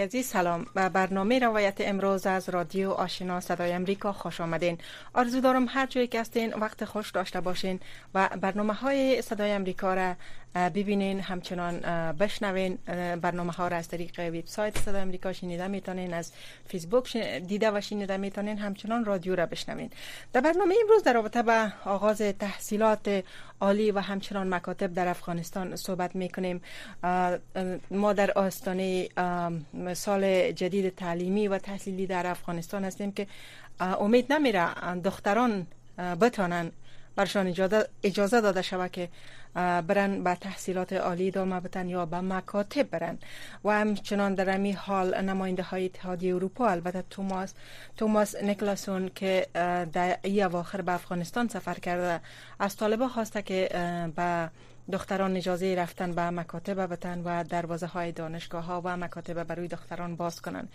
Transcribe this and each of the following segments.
عزیز سلام و برنامه روایت امروز از رادیو آشنا صدای امریکا خوش آمدین. آرزو دارم هر جایی که هستین وقت خوش داشته باشین و برنامه های صدای امریکا را ببینین همچنان بشنوین برنامه ها را از طریق وبسایت صدای امریکا شنیده می‌تونین از فیسبوک دیده و شنیده می‌تونین همچنان رادیو را بشنوین. در برنامه امروز در رابطه به آغاز تحصیلات عالی و همچنان مکاتب در افغانستان صحبت می‌کنیم. ما در آستانه سال جدید تعلیمی و تحصیلی در افغانستان هستیم که امید نمیره دختران بتانن برشان اجازه داده شود که برن به تحصیلات عالی ادامه بتن یا به مکاتب برن. و همچنان در امی حال نماینده های اتحادیه اروپا البته توماس توماس نیکلاسون که در ای اواخر به افغانستان سفر کرده از طالبه خواسته که به دختران اجازه رفتن به مکاتب بتن و دروازه های دانشگاه ها و مکاتب برای دختران باز کنن.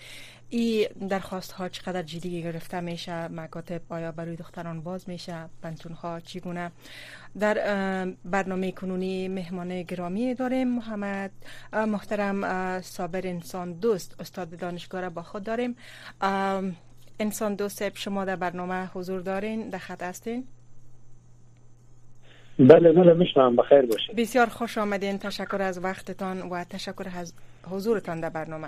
این درخواست ها چقدر جدی گرفته میشه؟ مکاتب آیا برای دختران باز میشه؟ پنتون ها چگونه؟ در برنامه کنونی مهمان گرامی داریم محمد. محترم صابر انسان دوست استاد دانشگاه را با خود داریم. انسان دوست شما در برنامه حضور دارین در خط هستین؟ بله بله میشنم بخیر باشید بسیار خوش آمدین. تشکر از وقتتان و تشکر از حضورتان در برنامه.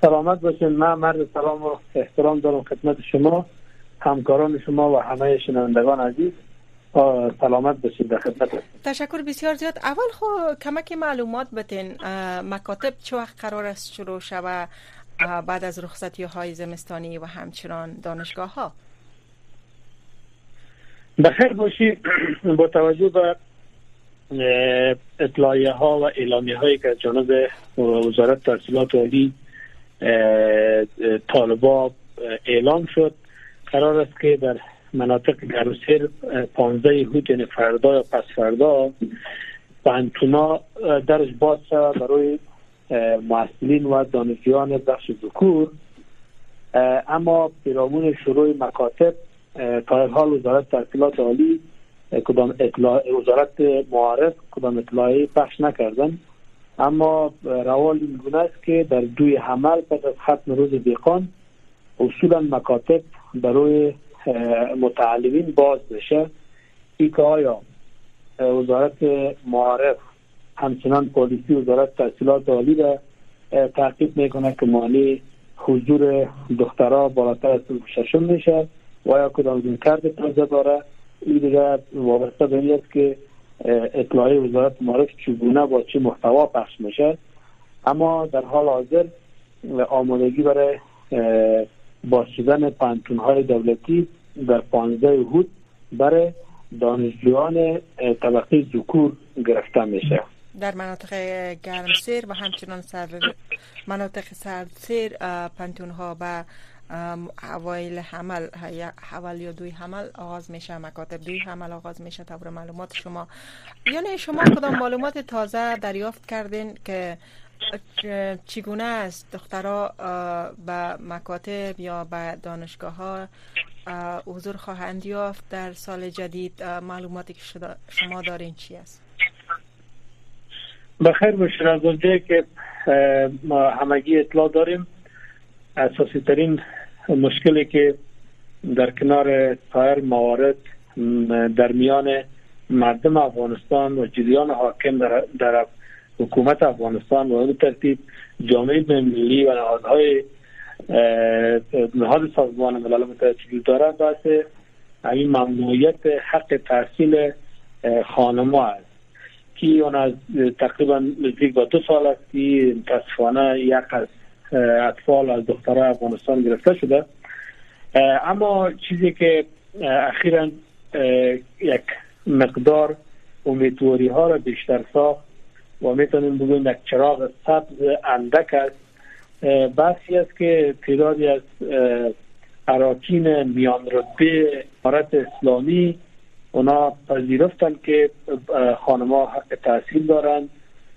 سلامت باشین. من مرد سلام و احترام دارم خدمت شما همکاران شما و همه شنوندگان عزیز. سلامت باشید در خدمت. تشکر بسیار زیاد. اول خو کمک معلومات بتین مکاتب چه وقت قرار است شروع شوه بعد از رخصتی های زمستانی و همچنان دانشگاه ها بخیر باشید با توجه به اطلاعیه ها و اعلامیه هایی که جانب وزارت تحصیلات عالی طالبا اعلام شد قرار است که در مناطق گروسیر 15 هوت یعنی فردا یا پس فردا پانتونا درش باز شود برای معسلین و دانشجویان بخش ذکور. اما پیرامون شروع مکاتب تا حال وزارت تحصیلات عالی کدام اطلاع وزارت معارف کدام اطلاعی پخش نکردن. اما روال این گونه است که در دوی حمل پس از ختم روز دیقان اصولا مکاتب برای متعلمین باز بشه. ای که آیا وزارت معارف همچنان پالیسی وزارت تحصیلات عالی را تعقیب می‌کنه که معنی حضور دخترها بالاتر از ششم میشه؟ و یا کدام این کرد تازه داره. این دیگه وابسته به است که اطلاعی وزارت معرف چگونه با چه محتوا پخش میشه. اما در حال حاضر آمادگی برای باز شدن پانتون های دولتی در 15 هود برای دانشجویان طبقه ذکور گرفته میشه. در مناطق گرمسیر و همچنان سر مناطق سردسیر پنتون ها و اوایل حمل اول یا دوی حمل آغاز میشه مکاتب دوی حمل آغاز میشه طور معلومات شما. یعنی شما کدام معلومات تازه دریافت کردین که چگونه است دخترها به مکاتب یا به دانشگاه ها حضور خواهند یافت در سال جدید؟ معلوماتی که شما دارین چی است؟ بخیر باشید از که همگی اطلاع داریم. اساسی ترین مشکلی که در کنار سایر موارد در میان مردم افغانستان و جریان حاکم در, در حکومت افغانستان و اون ترتیب جامعه ملی و نهادهای نهاد سازمان ملل متحد وجود دارد بحث این ممنوعیت حق تحصیل خانما است. که اون از تقریبا نزدیک با دو سال است که متاسفانه یک از اطفال از دخترای افغانستان گرفته شده. اما چیزی که اخیرا یک مقدار امیدواری ها را بیشتر ساخت و می‌تونیم بگویم یک چراغ سبز اندک است. بحثی است که تعدادی از اراکین میان رتبه امارت اسلامی اونا پذیرفتن که خانما حق تحصیل دارند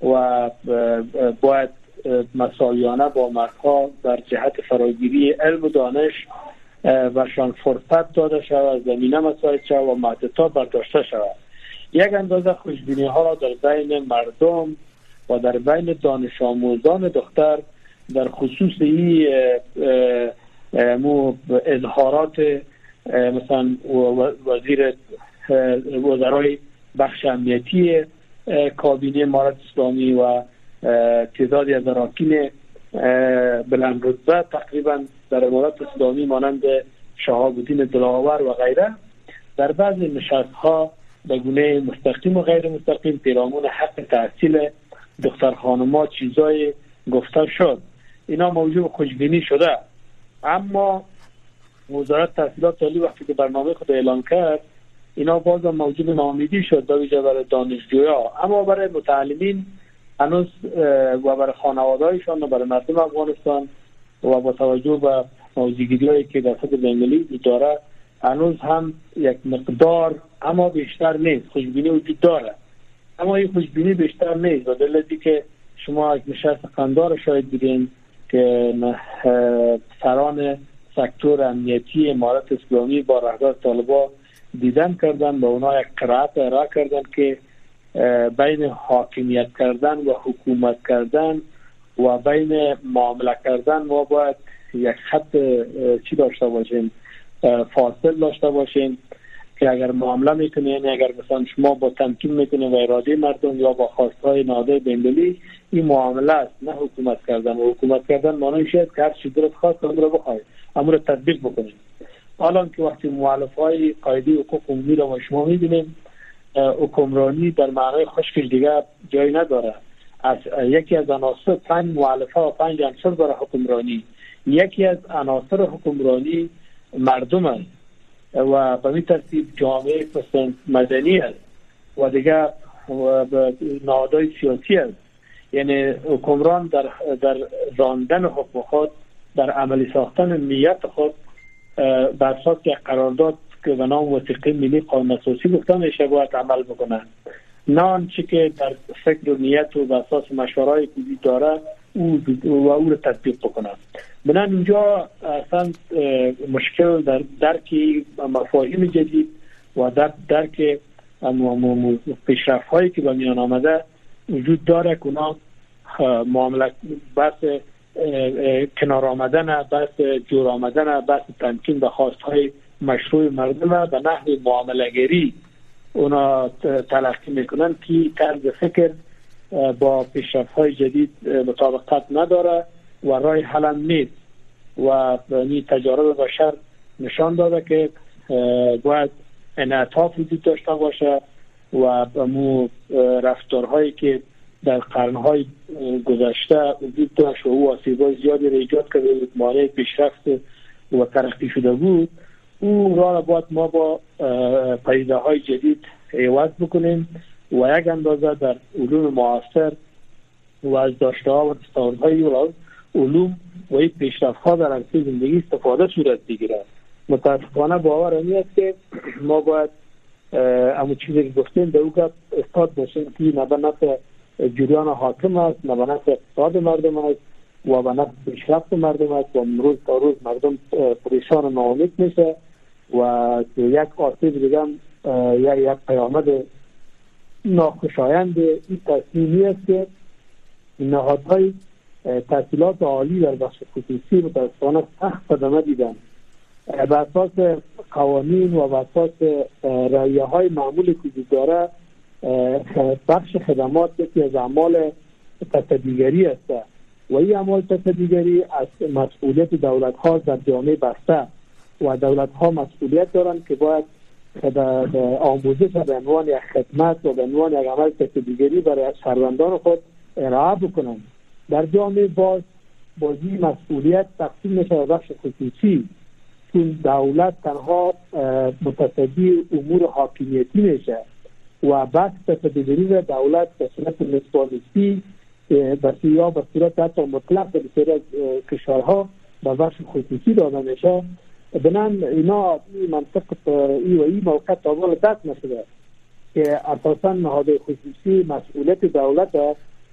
و باید مساویانه با مردها در جهت فراگیری علم و دانش شان فرصت داده شود زمینه مساعد شود و معدتا برداشته شود. یک اندازه خوشبینی ها در بین مردم و در بین دانش آموزان دختر در خصوص این مو اظهارات مثلا وزیر وزرای بخش امنیتی کابینه مارت اسلامی و تعدادی از اراکین بلند رتبه تقریبا در امارات اسلامی مانند شهاب الدین دلاور و غیره. در بعضی نشست ها به گونه مستقیم و غیر مستقیم پیرامون حق تحصیل دختر خانما چیزای گفته شد. اینا موجود خوشبینی شده. اما وزارت تحصیلات عالی وقتی که برنامه خود اعلان کرد اینا باز موجود نامیدی شد ویژه برای دانشجویا اما برای متعلمین هنوز و برای خانوادهایشان و برای مردم افغانستان و با توجه به موضوعگیری هایی که در سطح بین‌المللی داره هنوز هم یک مقدار اما بیشتر نیست. خوشبینی وجود داره. اما این خوشبینی بیشتر نیست. و دلیلی که شما یک نشست قندار شاید دیدین که سران سکتور امنیتی امارت اسلامی با رهبر طالبا دیدن کردن به اونا یک قرائت ارائه کردن که بین حاکمیت کردن و حکومت کردن و بین معامله کردن ما باید یک خط چی داشته باشیم؟ فاصل داشته باشیم که اگر معامله می‌کنه یعنی اگر مثلا شما با تمکین می‌کنه و اراده مردم یا با خواستهای ناده بندلی این معامله است نه حکومت کردن. و حکومت کردن معنی شاید که هر چی درست خواست اون رو بخواهید اما رو تطبیق بکنیم حالا که وقتی معلف های قایدی حقوق عمومی رو شما می‌بینیم حکمرانی در معنای خشکش دیگه جایی نداره. از یکی از عناصر پنج معلفه و پنج عنصر داره حکمرانی. یکی از عناصر حکمرانی مردم است و به این ترتیب جامعه مدنی است و دیگه نهادهای سیاسی است یعنی حکمران در در راندن حکم خود در عملی ساختن نیت خود بر اساس یک قرارداد که به نام وثیقه ملی قانون اساسی گفته میشه باید عمل بکنه نه آنچه که در فکر و نیت و به اساس مشورای که داره او و او رو تطبیق بکنه بنان اینجا اصلا مشکل در درک مفاهیم جدید و در درک پیشرفت هایی که به میان آمده وجود داره که اونا معامله بحث کنار آمدن بحث جور آمدن بحث تمکین به خواست های مشروع مردم به نحو معاملگری اونا تلقی می‌کنن که طرز فکر با پیشرفت های جدید مطابقت نداره و رای حل نیست و این تجارب بشر نشان داده که باید انعطاف وجود داشته باشه و مو رفتارهایی که در قرنهای گذشته وجود داشت و او آسیبای زیادی را ایجاد کرده بود مانع پیشرفت و ترقی شده بود او را باید ما با پیده های جدید عوض بکنیم و یک اندازه در علوم معاصر و از داشته ها و های علوم و این پیشرفت ها در عرصه زندگی استفاده صورت بگیرد. متاسفانه باور است که ما باید اما چیزی که گفتیم به او استاد باشیم که نه جریان حاکم است نه نفع اقتصاد مردم است و به نفع پیشرفت مردم است و روز تا روز مردم پریشان و ناامید میشه. و یک آسیب یا یک پیامد ناخوشایند این تصمیمی است که نهادهای تحصیلات عالی در بخش خصوصی متاسفانه سخت صدمه دیدن به اساس قوانین و به اساس رایه های معمول که داره بخش خدمات یکی از اعمال تصدیگری است. و این اعمال تصدیگری از مسئولیت دولت ها در جامعه بسته و دولت ها مسئولیت دارند که باید آموزش به عنوان یک خدمت و به عنوان یک عمل برای شهروندان خود ارائه بکنند در جامعه باز بازی مسئولیت تقسیم میشه به بخش خصوصی چون دولت تنها متصدی امور حاکمیتی میشه و بحث تصدیگری و دولت به صورت نسبانیستی یا به صورت حتی مطلق به بسیاری از کشورها به بخش خصوصی داده میشه. بنان اینا منطق ای و ای موقع تابال دست نشده که اساسا نهاد خصوصی مسئولیت دولت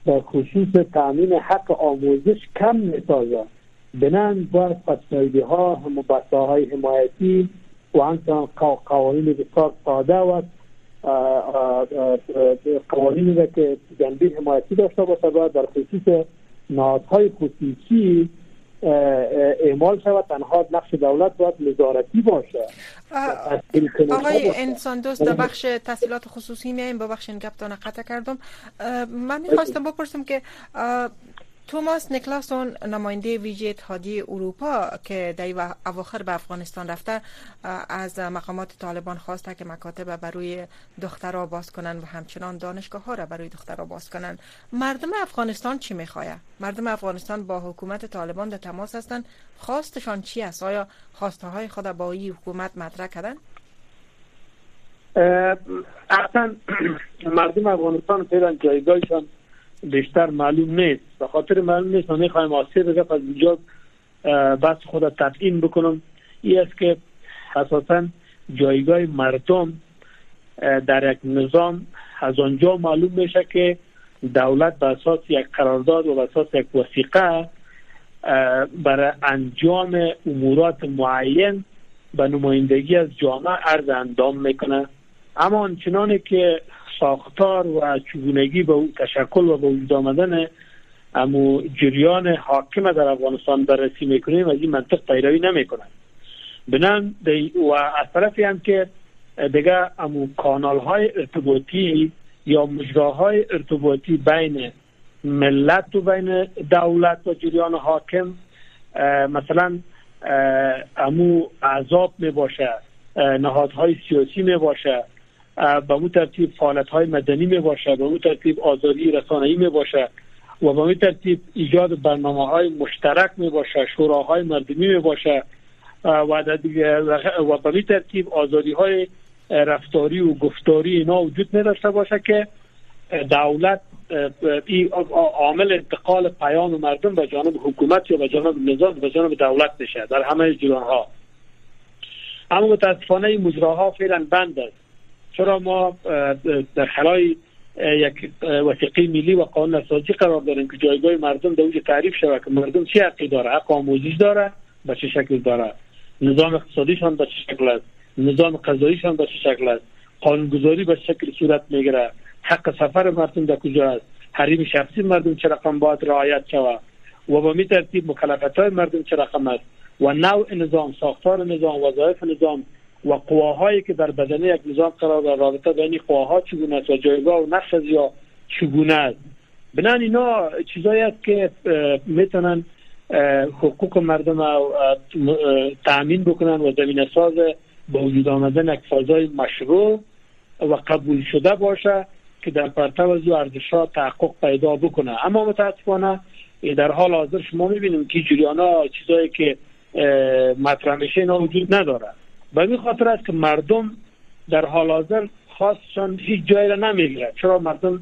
در خصوص تامین حق آموزش کم می‌سازه بنان باید فسایدی ها هم های حمایتی و همچنان قوانین بسیار ساده و قوانینی که جنبه حمایتی داشته باشه باید در خصوص نهادهای خصوصی اعمال شود تنها نقش دولت باید نظارتی باشه. آقای انسان دوست در بخش تحصیلات خصوصی میایم ببخشین گپتان قطع کردم. من می‌خواستم بپرسم که توماس نیکلاسون نماینده ویژه اتحادیه اروپا که در اواخر به افغانستان رفته از مقامات طالبان خواسته که مکاتب برای دخترها باز کنن و همچنان دانشگاه ها را برای دخترها باز کنن مردم افغانستان چی می‌خواه؟ مردم افغانستان با حکومت طالبان در تماس هستند. خواستشان چی است؟ آیا خواسته های خود با این حکومت مطرح کردن اصلا مردم افغانستان فعلا جایگاهشان بیشتر معلوم نیست. به خاطر معلوم نیست. من می‌خوایم آسیر بگم از اینجا بس خود تطعیم بکنم. این است که اساسا جایگاه مردم در یک نظام از آنجا معلوم میشه که دولت به اساس یک قرارداد و به اساس یک وثیقه برای انجام امورات معین به نمایندگی از جامعه عرض اندام می‌کنه. اما آنچنانی که ساختار و چگونگی به تشکل و به وجود آمدن امو جریان حاکم در افغانستان بررسی می‌کنیم از این منطق پیروی نمی‌کنن بنان و از طرفی هم که دیگه امو کانال های ارتباطی یا مجراهای ارتباطی بین ملت و بین دولت و جریان حاکم مثلا امو عذاب می باشه نهادهای سیاسی می باشه به اون ترتیب فعالیت های مدنی می باشه به اون ترتیب آزادی رسانه‌ای می باشه و به اون ترتیب ایجاد برنامه های مشترک می باشه شوراهای مردمی می باشه و و به اون ترتیب آزادی های رفتاری و گفتاری اینا وجود می داشته باشه که دولت این عامل انتقال پیام مردم به جانب حکومت یا به جانب نظام به جانب دولت بشه در همه جلان ها اما متاسفانه مجراها فعلا بند است. چرا ما در خلای یک وثیقه ملی و قانون اساسی قرار داریم که جایگاه مردم در اوج تعریف شود که مردم چه حقی داره؟ حق آموزش داره به چه شکل داره؟ نظام اقتصادیشان به چه شکل است؟ نظام قضاییشان به چه شکل است؟ قانونگذاری به شکل صورت می‌گیره؟ حق سفر مردم در کجا است؟ حریم شخصی مردم چه رقم باید رعایت شود؟ و به می ترتیب مکلفت مردم چه رقم است؟ و نوع نظام ساختار نظام وظایف نظام و قواهایی که در بدن یک نظام قرار در رابطه بین قواها چگونه است و جایگاه و نقش یا چگونه است. بنان اینا چیزایی است که می‌تونن حقوق مردم تأمین بکنن و زمین ساز با وجود آمدن یک فضای مشروع و قبول شده باشه که در پرتو از ارزش ها تحقق پیدا بکنه. اما متاسفانه در حال حاضر شما می‌بینیم که جریان چیزایی که مطرح میشه اینا وجود نداره. به این خاطر است که مردم در حال حاضر خواستشان هیچ جایی را نمی‌گیره چرا مردم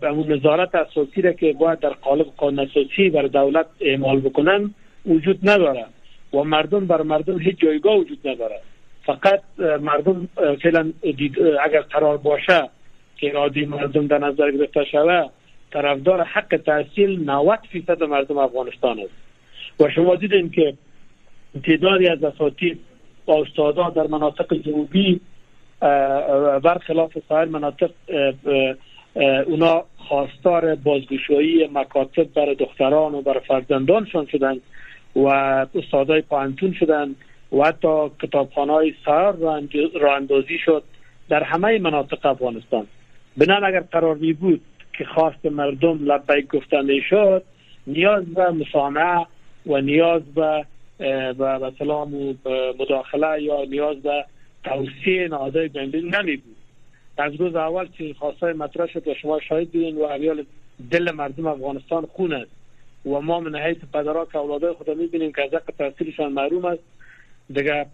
به اون نظارت اساسی را که باید در قالب قانون اساسی بر دولت اعمال بکنن وجود نداره و مردم بر مردم هیچ جایگاه وجود نداره فقط مردم فعلا اگر قرار باشه که ارادی مردم در نظر گرفته شود طرفدار حق تحصیل 90 فیصد مردم افغانستان است. و شما دیدین که تعدادی از اساتید با استادا در مناطق جنوبی برخلاف سایر مناطق اونا خواستار بازگشایی مکاتب برای دختران و برای فرزندانشان شدن و استادای پانتون شدن و حتی کتابخانه های سر را اندازی شد در همه مناطق افغانستان. بنان اگر قرار می بود که خواست مردم لبیک گفتن شد نیاز به مسامعه و نیاز به و مثلا مداخله یا نیاز به توصیه نهادهای بین نمی بود از روز اول که خواستای مطرح شد و شما شاهد بودین و امیال دل مردم افغانستان خون است و ما من حیث پدرها که اولادای خود می‌بینیم که از حق تحصیلشان معروم است. دیگه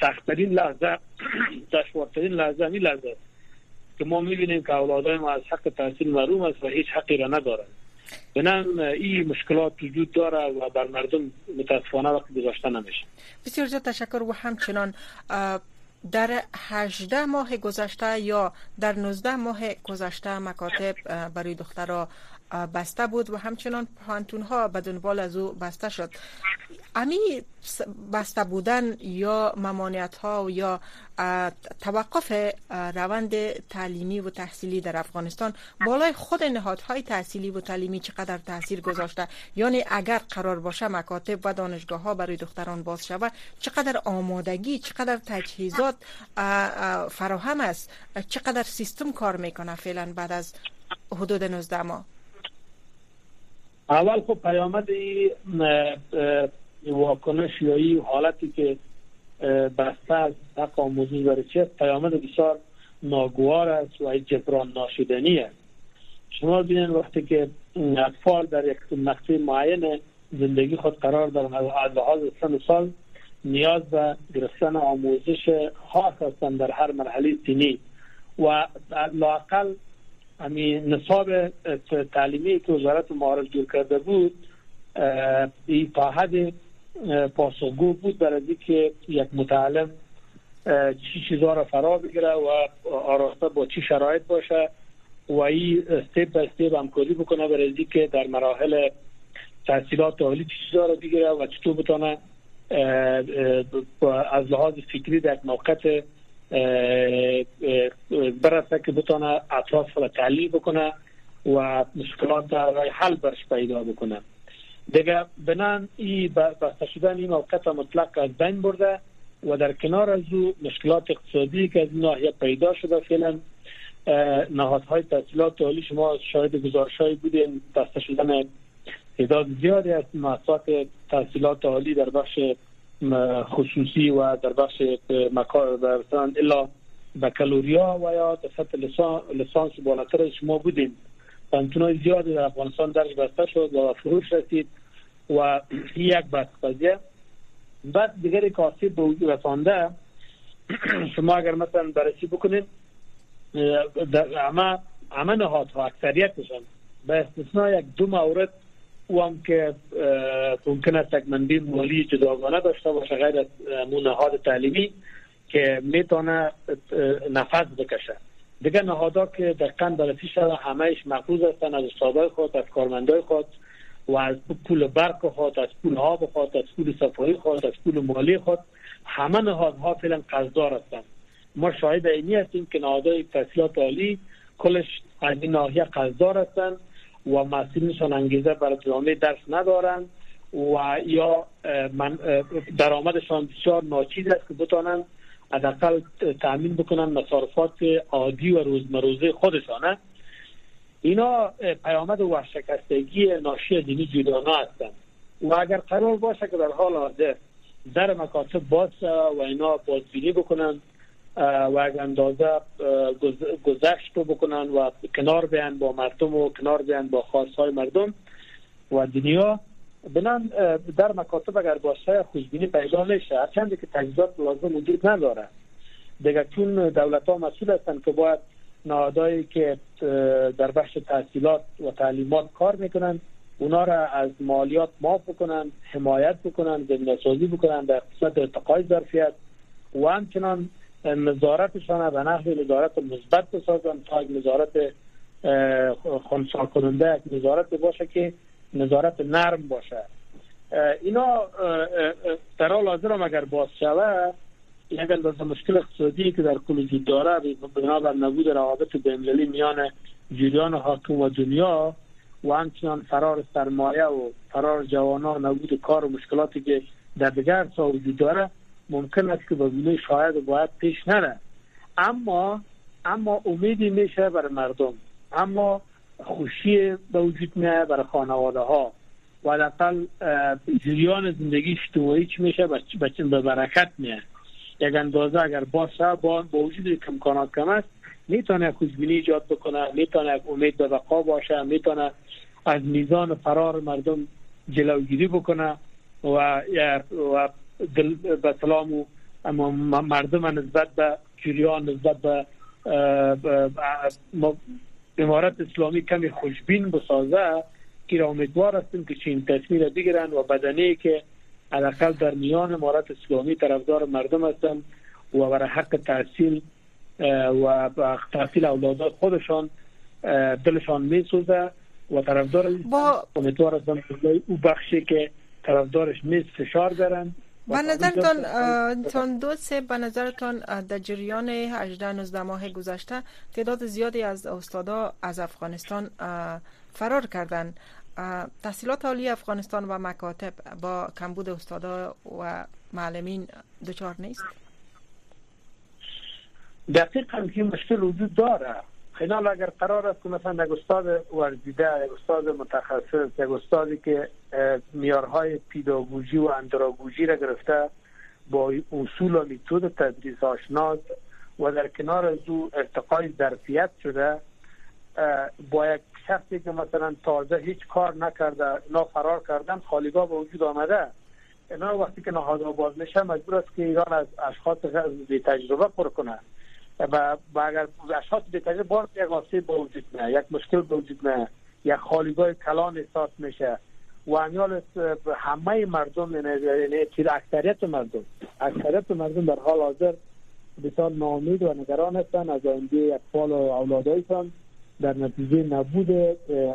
سختترین لحظه دشوارترین لحظه می لحظه که ما می‌بینیم که اولادای ما از حق تحصیل محروم است و هیچ حقی را ندارند. بنان این مشکلات وجود داره و بر مردم متاسفانه وقت گذاشته نمیشه. بسیار زیاد تشکر و همچنان در 18 ماه گذشته یا در 19 ماه گذشته مکاتب برای دخترها بسته بود و همچنان پانتون ها به دنبال از او بسته شد. امی بسته بودن یا ممانعت ها یا توقف روند تعلیمی و تحصیلی در افغانستان بالای خود نهادهای تحصیلی و تعلیمی چقدر تاثیر گذاشته؟ یعنی اگر قرار باشه مکاتب و دانشگاه ها برای دختران باز شود چقدر آمادگی چقدر تجهیزات فراهم است؟ چقدر سیستم کار می‌کنه فعلا بعد از حدود 19 ماه؟ اول خب پیامد واکنش یا این حالتی که بسته از حق آموزش برای پیامد بسیار ناگوار است و جبران ناشدنی است. شما بینید وقتی که اطفال در یک مقطع معین زندگی خود قرار از لحاظ سن سال نیاز به گرفتن آموزش خاص هستند در هر مرحله سنی و لاقل همین نصاب تعلیمی که وزارت معارف جور کرده بود این تا حد پاسخگو بود برای که یک متعلم چی چیزها را فرا بگیره و آراسته با چی شرایط باشه و این استیپ به استیپ همکاری بکنه برای که در مراحل تحصیلات عالی چی چیزها را بگیره و چطور بتانه از لحاظ فکری در موقع برسه که بتانه اطراف را تحلیل بکنه و مشکلات در حل برش پیدا بکنه. دیگه بنان ای بسته شدن این موقع مطلق از بین برده و در کنار از او مشکلات اقتصادی که از ناحیه پیدا شده فعلا نهادهای تحصیلات عالی شما شاهد گزارش های بودین. بسته شدن تعداد زیادی از مؤسسات تحصیلات عالی در بخش خصوصی و در بخش مکار مثلا الا بکالوریا و یا در سطح لسانس بالاتر شما بودیم. پانتونای زیادی در افغانستان درش بسته شد و فروش رسید و یک بس قضیه. بعد دیگری کاسی به وجود رسانده شما اگر مثلا بررسی بکنید در همه همه نهادها اکثریتشان به استثناء یک دو مورد او هم که ممکن است یک منبع مالی جداگانه داشته باشه غیر از نهاد تعلیمی که می‌تونه نفذ بکشه. دیگه نهادها که دقیقا بررسی شده همهش محفوظ هستن از استادای خود از کارمندای خود و از پول برق خود از پول آب خود از پول صفایی خود از پول مالی خود همه نهادها فعلا قرضدار هستند ما شاهد اینی هستیم که نهادهای تحصیلات عالی کلش از این ناحیه قرضدار هستند و مسئولینشان انگیزه برای ادامه درس ندارند و یا من درآمدشان بسیار ناچیز است که بتانند حداقل تامین بکنن مصارفات عادی و روزمروزه خودشانه اینا پیامد ورشکستگی ناشی دینی جدانا هستند. و اگر قرار باشه که در حال حاضر در مکاتب باز و اینا بازبینی بکنن و اندازه گذشت رو بکنن و کنار بیان با مردم و کنار بیان با خواستهای مردم و دنیا. بنان در مکاتب اگر باشه خوشبینی پیدا نشه هرچند که تجهیزات لازم وجود نداره. دیگه چون دولت ها مسئول هستند که باید نهادهایی که در بخش تحصیلات و تعلیمات کار می‌کنن اونا را از مالیات معاف بکنن حمایت بکنن زمینه سازی بکنن در قسمت ارتقای ظرفیت و همچنان نظارتشان به نحو نظارت مثبت بسازن تا یک نظارت خونسا کننده یک نظارت باشه که نظارت نرم باشه. اینا در حال حاضر اگر باز شوه یک اندازه مشکل اقتصادی که در کل وجود داره بنابر نبود روابط بین‌المللی میان جریان حاکم و دنیا و همچنان فرار سرمایه و فرار جوانان نبود کار و مشکلاتی که در دیگر سا وجود داره. ممکن است که به شاید باید پیش نره. اما اما امیدی میشه برای مردم. اما خوشی به وجود میاد برای خانواده ها و حداقل جریان زندگی اجتماعی چی میشه بچه به برکت میاد. یک اندازه اگر باشه با, با وجود امکانات کم است می‌تونه خوشبینی ایجاد بکنه می‌تونه امید به بقا باشه می‌تونه از میزان فرار مردم جلوگیری بکنه و و به سلام و مردم نسبت به جریان نسبت به امارت اسلامی کمی خوشبین بسازه. که را امیدوار هستیم که چین تصمیم بگیرن و بدنی که حداقل در میان امارت اسلامی طرفدار مردم هستن و برای حق تحصیل و تحصیل اولادات خودشان دلشان میسوزه و طرفدار با امیدوار هستم او بخشی که طرفدارش نیست فشار دارن. به نظرتان تان دو سه به نظرتان در جریان 18 19 ماه گذشته تعداد زیادی از استادا از افغانستان فرار کردند تحصیلات عالی افغانستان و مکاتب با کمبود استادا و معلمین دچار نیست دقیقا که مشکل وجود داره خیلی اگر قرار است که مثلا یک استاد ورزیده یک استاد متخصص یک استادی که میارهای پیداگوژی و اندراگوژی را گرفته با اصول و میتود تدریس آشناس و در کنار از او ارتقای ظرفیت شده با یک شخصی که مثلا تازه هیچ کار نکرده اینا فرار کردن خالیگاه به وجود آمده اینا وقتی که نهاد آباد میشه مجبور است که ایران از اشخاص بی تجربه پر کنه. و اگر اشخاص بی تجربه باز یک آسیب به وجود نه یک مشکل به وجود نه یک خالیگاه کلان احساس میشه و امیال همه مردم یعنی اکثریت مردم اکثریت مردم در حال حاضر بسیار نامید و نگران هستند از آینده اطفال و اولادایشان در نتیجه نبود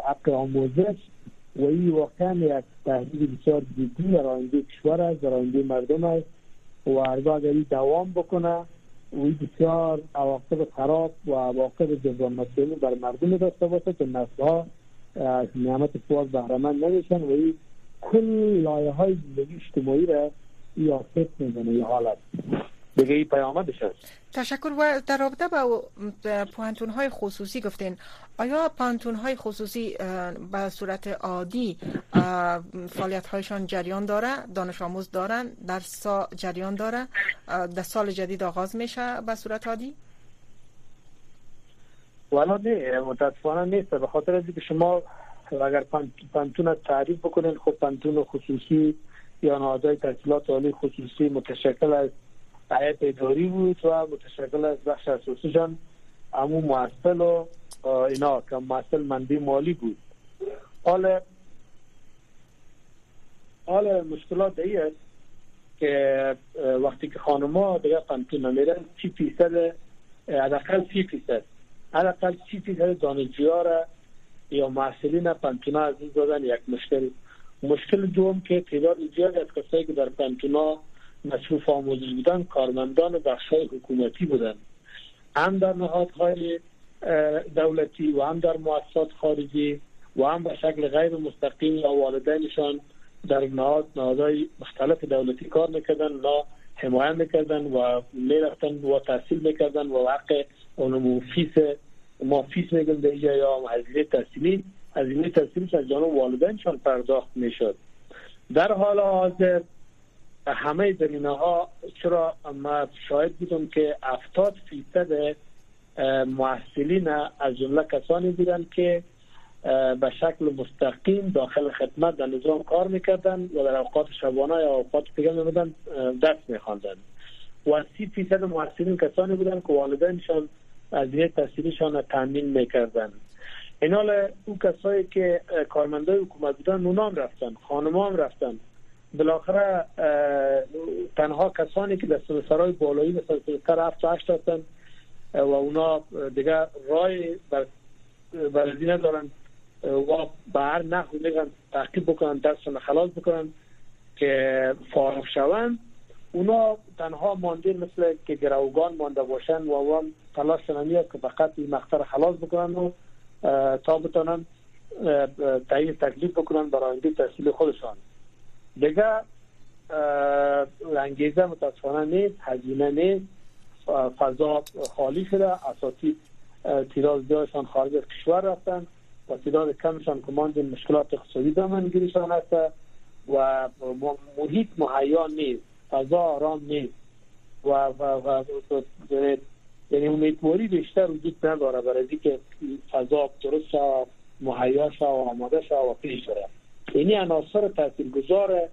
حق آموزش و این واقعا یک تهدید بسیار جدی در آینده کشور است در آینده مردم است و اگر دوام بکنه و بسیار عواقب خراب و عواقب جبران مسئولی بر مردم داشته باشه که نسل از نعمت فواد بهرمند نمیشن و این کل لایه های زندگی اجتماعی را ای آفت می‌زنه این حالت. دیگه ای پیامدش هست. تشکر و در رابطه با پوانتون های خصوصی گفتین. آیا پوانتون های خصوصی به صورت عادی فعالیت هایشان جریان داره دانش آموز دارن در سا جریان داره در سال جدید آغاز میشه به صورت عادی؟ والا نه متاسفانه نیست. به خاطر از که شما اگر پانتون تعریف بکنین خب پانتون خصوصی یا نهادهای تحصیلات عالی خصوصی متشکل از هیئت اداری بود و متشکل از بخش اساسیشان امو معسل و اینا که معسل مندی مالی بود. حال حال مشکلات دیگه است که وقتی که خانما دیگه پانتون نمیرن سی فیصد حداقل سی فیصد. حداقل سی فیصد دانشجوها را یا محصلین پانتونا این دادن یک مشکل. مشکل دوم که تعداد زیاد از کسایی که در پانتونا مصروف آموزش بودن کارمندان بخش حکومتی بودن. هم در نهادهای دولتی و هم در مؤسسات خارجی و هم به شکل غیر مستقیم یا والدینشان در نهاد نهادهای مختلف دولتی کار می‌کردن لا حمایت می‌کردن و می‌رفتن و تحصیل می‌کردن و حق اونمو fees ما fees میگن به یا هزینه تحصیلی. هزینه تحصیلی از جانب والدینشان پرداخت می‌شد. در حال حاضر همه زمینه ها چرا ما شاهد بودم که 70 فیصد محصلین از جمله کسانی بودن که به شکل مستقیم داخل خدمت در نظام کار می‌کردن و در اوقات شبانه یا اوقات دیگه میمدن دست میخواندن و سی فیصد محصلین کسانی بودن که والدینشان از یه تحصیلشان تامین می‌کردن اینال او کسایی که کارمندای حکومت بودن اونام رفتن خانمان رفتن. بالاخره تنها کسانی که در سرای بالایی مثل سمستر هفت و هشت هستن و اونا دیگه رای بر بلدی ندارن و به هر نحو میگن تحقیب بکنن خلاص بکنن که فارغ شوند. اونا تنها مانده مثل که گروگان مانده باشن و اون تلاش نمیاد که فقط این مقطع خلاص بکنن و تا بتونن تعیین تکلیف بکنن برای آینده تحصیل خودشان. دیگه انگیزه متاسفانه نیست هزینه نیست. فضا خالی شده. اساسی تعداد زیادشان خارج از کشور رفتن. و تعداد کمشان که مانده مشکلات اقتصادی دامنگیریشان هست و محیط مهیا نیست. فضا آرام نیست. و, و, و, یعنی امیدواری بیشتر وجود نداره برای که فضا درست شد مهیا شد و آماده شد و پیش بره. یعنی عناصر تاثیرگذار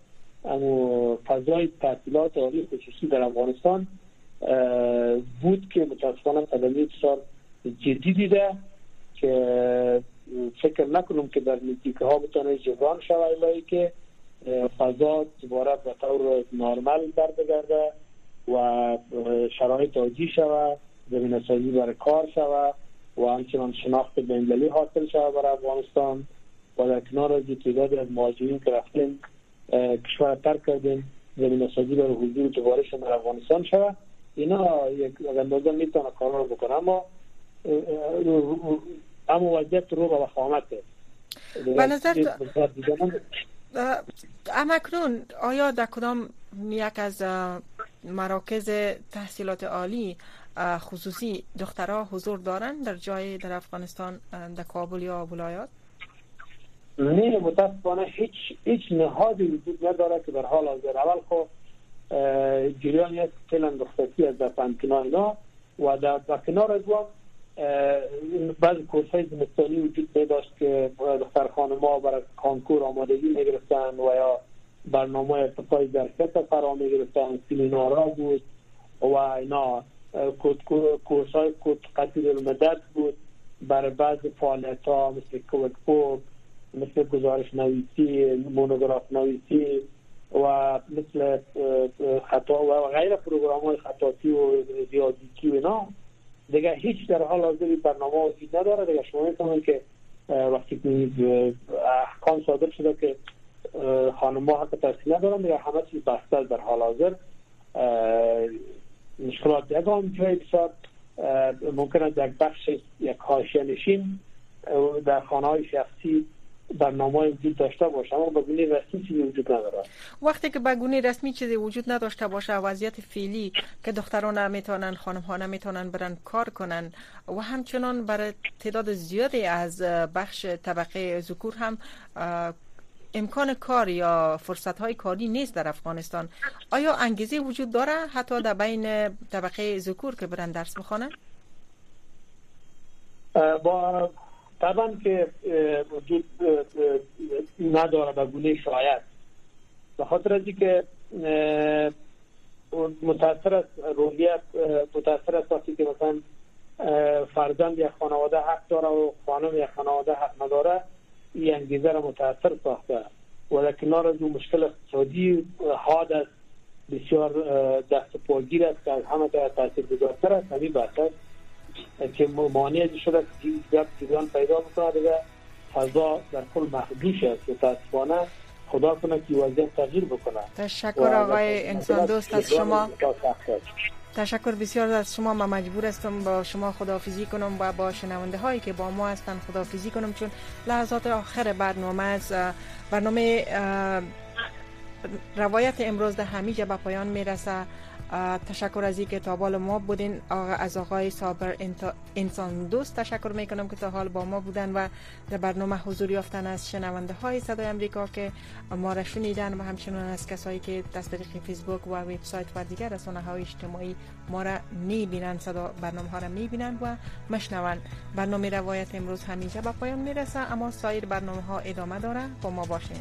فضای تحصیلات عالی خصوصی در افغانستان بود که متاسفانه قدمی بسیار جدی دیده که فکر نکنم که در نزدیکه ها بتونه جبران شود که فضا دوباره به طور نرمال بگرده و شرایط عادی شود زمین سازی برای کار شود و همچنان شناخت بین‌المللی حاصل شود برای افغانستان. و در کنار از تعداد از مهاجرین که رفتیم کشور ترک کردیم زمین سازی برای حضور دوباره در افغانستان شود. اینا یک اندازه می‌تونه کار رو بکنه اما اما وضعیت رو به وخامته به نظر امکنون آیا در کدام یک از مراکز تحصیلات عالی خصوصی دخترها حضور دارن در جای در افغانستان در کابل یا ولایات؟ نه متاسفانه هیچ هیچ نهادی وجود نداره که در حال حاضر اول خو جریان یک فعلا دخترکی از در اینا و در, کنار از بعض کورس های زمستانی وجود داشت که دختر خانم برای کانکور آمادگی می‌گرفتن و یا برنامه ارتقای درکت فرا می‌گرفتن سیمینارا بود و اینا کورس های قطیر المدد بود. برای بعض فعالیت ها مثل کوک مثل گزارش نویسی مونوگراف نویسی و مثل خطا و غیر پروگرام های خطاتی و زیادیتی و اینا. دیگه هیچ در حال حاضر برنامه وجود نداره. دیگه شما می‌تونید که وقتی احکام صادر شده که خانم ها حق تحصیل ندارن دیگه همه چیز بسته در حال حاضر. مشکلات یکان جای بسیار ممکن است یک بخش یک حاشیه نشین در خانه های شخصی برنامه وجود داشته باشه اما بگونه رسمی چیزی وجود نداره. وقتی که بگونه رسمی چیزی وجود نداشته باشه وضعیت فعلی که دختران نمی‌تونن خانم ها نمی‌تونن برن کار کنن و همچنان برای تعداد زیادی از بخش طبقه ذکور هم امکان کار یا فرصت های کاری نیست در افغانستان. آیا انگیزه وجود داره حتی در بین طبقه ذکور که برن درس بخوانن؟ با طبعا که نداره به گونه شاید. به خاطر از که متاثر از روحیت متاثر از وقتی که مثلا فرزند یک خانواده حق داره و خانم یک خانواده حق نداره این انگیزه را متاثر ساخته. و در کنار از مشکل اقتصادی حاد است بسیار دست پاگیر است که از همه تاثیر گذارتر است. همین بحث که مانع شده که جریان پیدا بکنه دیگه فضا در کل محدوش است. متاسفانه خدا کنه که وضعیت تغییر بکنه. تشکر آقای انسان دوست از شما. تشکر بسیار از شما. ما مجبور هستم با شما خدافیزی کنم و با شنونده هایی که با ما هستند خدافیزی کنم چون لحظات آخر برنامه از برنامه روایت امروز در همیجا به پایان می‌رسه. تشکر از اینکه تا ما بودین. از آقای صابر انسان دوست تشکر می‌کنم که تا حال با ما بودن و در برنامه حضور یافتن از شنونده های صدای امریکا که ما را شنیدن و همچنان از کسایی که دست طریق فیسبوک و وبسایت و دیگر رسانه های اجتماعی ما را می‌بینن صدا برنامه ها را می‌بینن و مشنون برنامه روایت امروز همینجا به پایان می‌رسه اما سایر برنامه ها ادامه داره با ما باشین.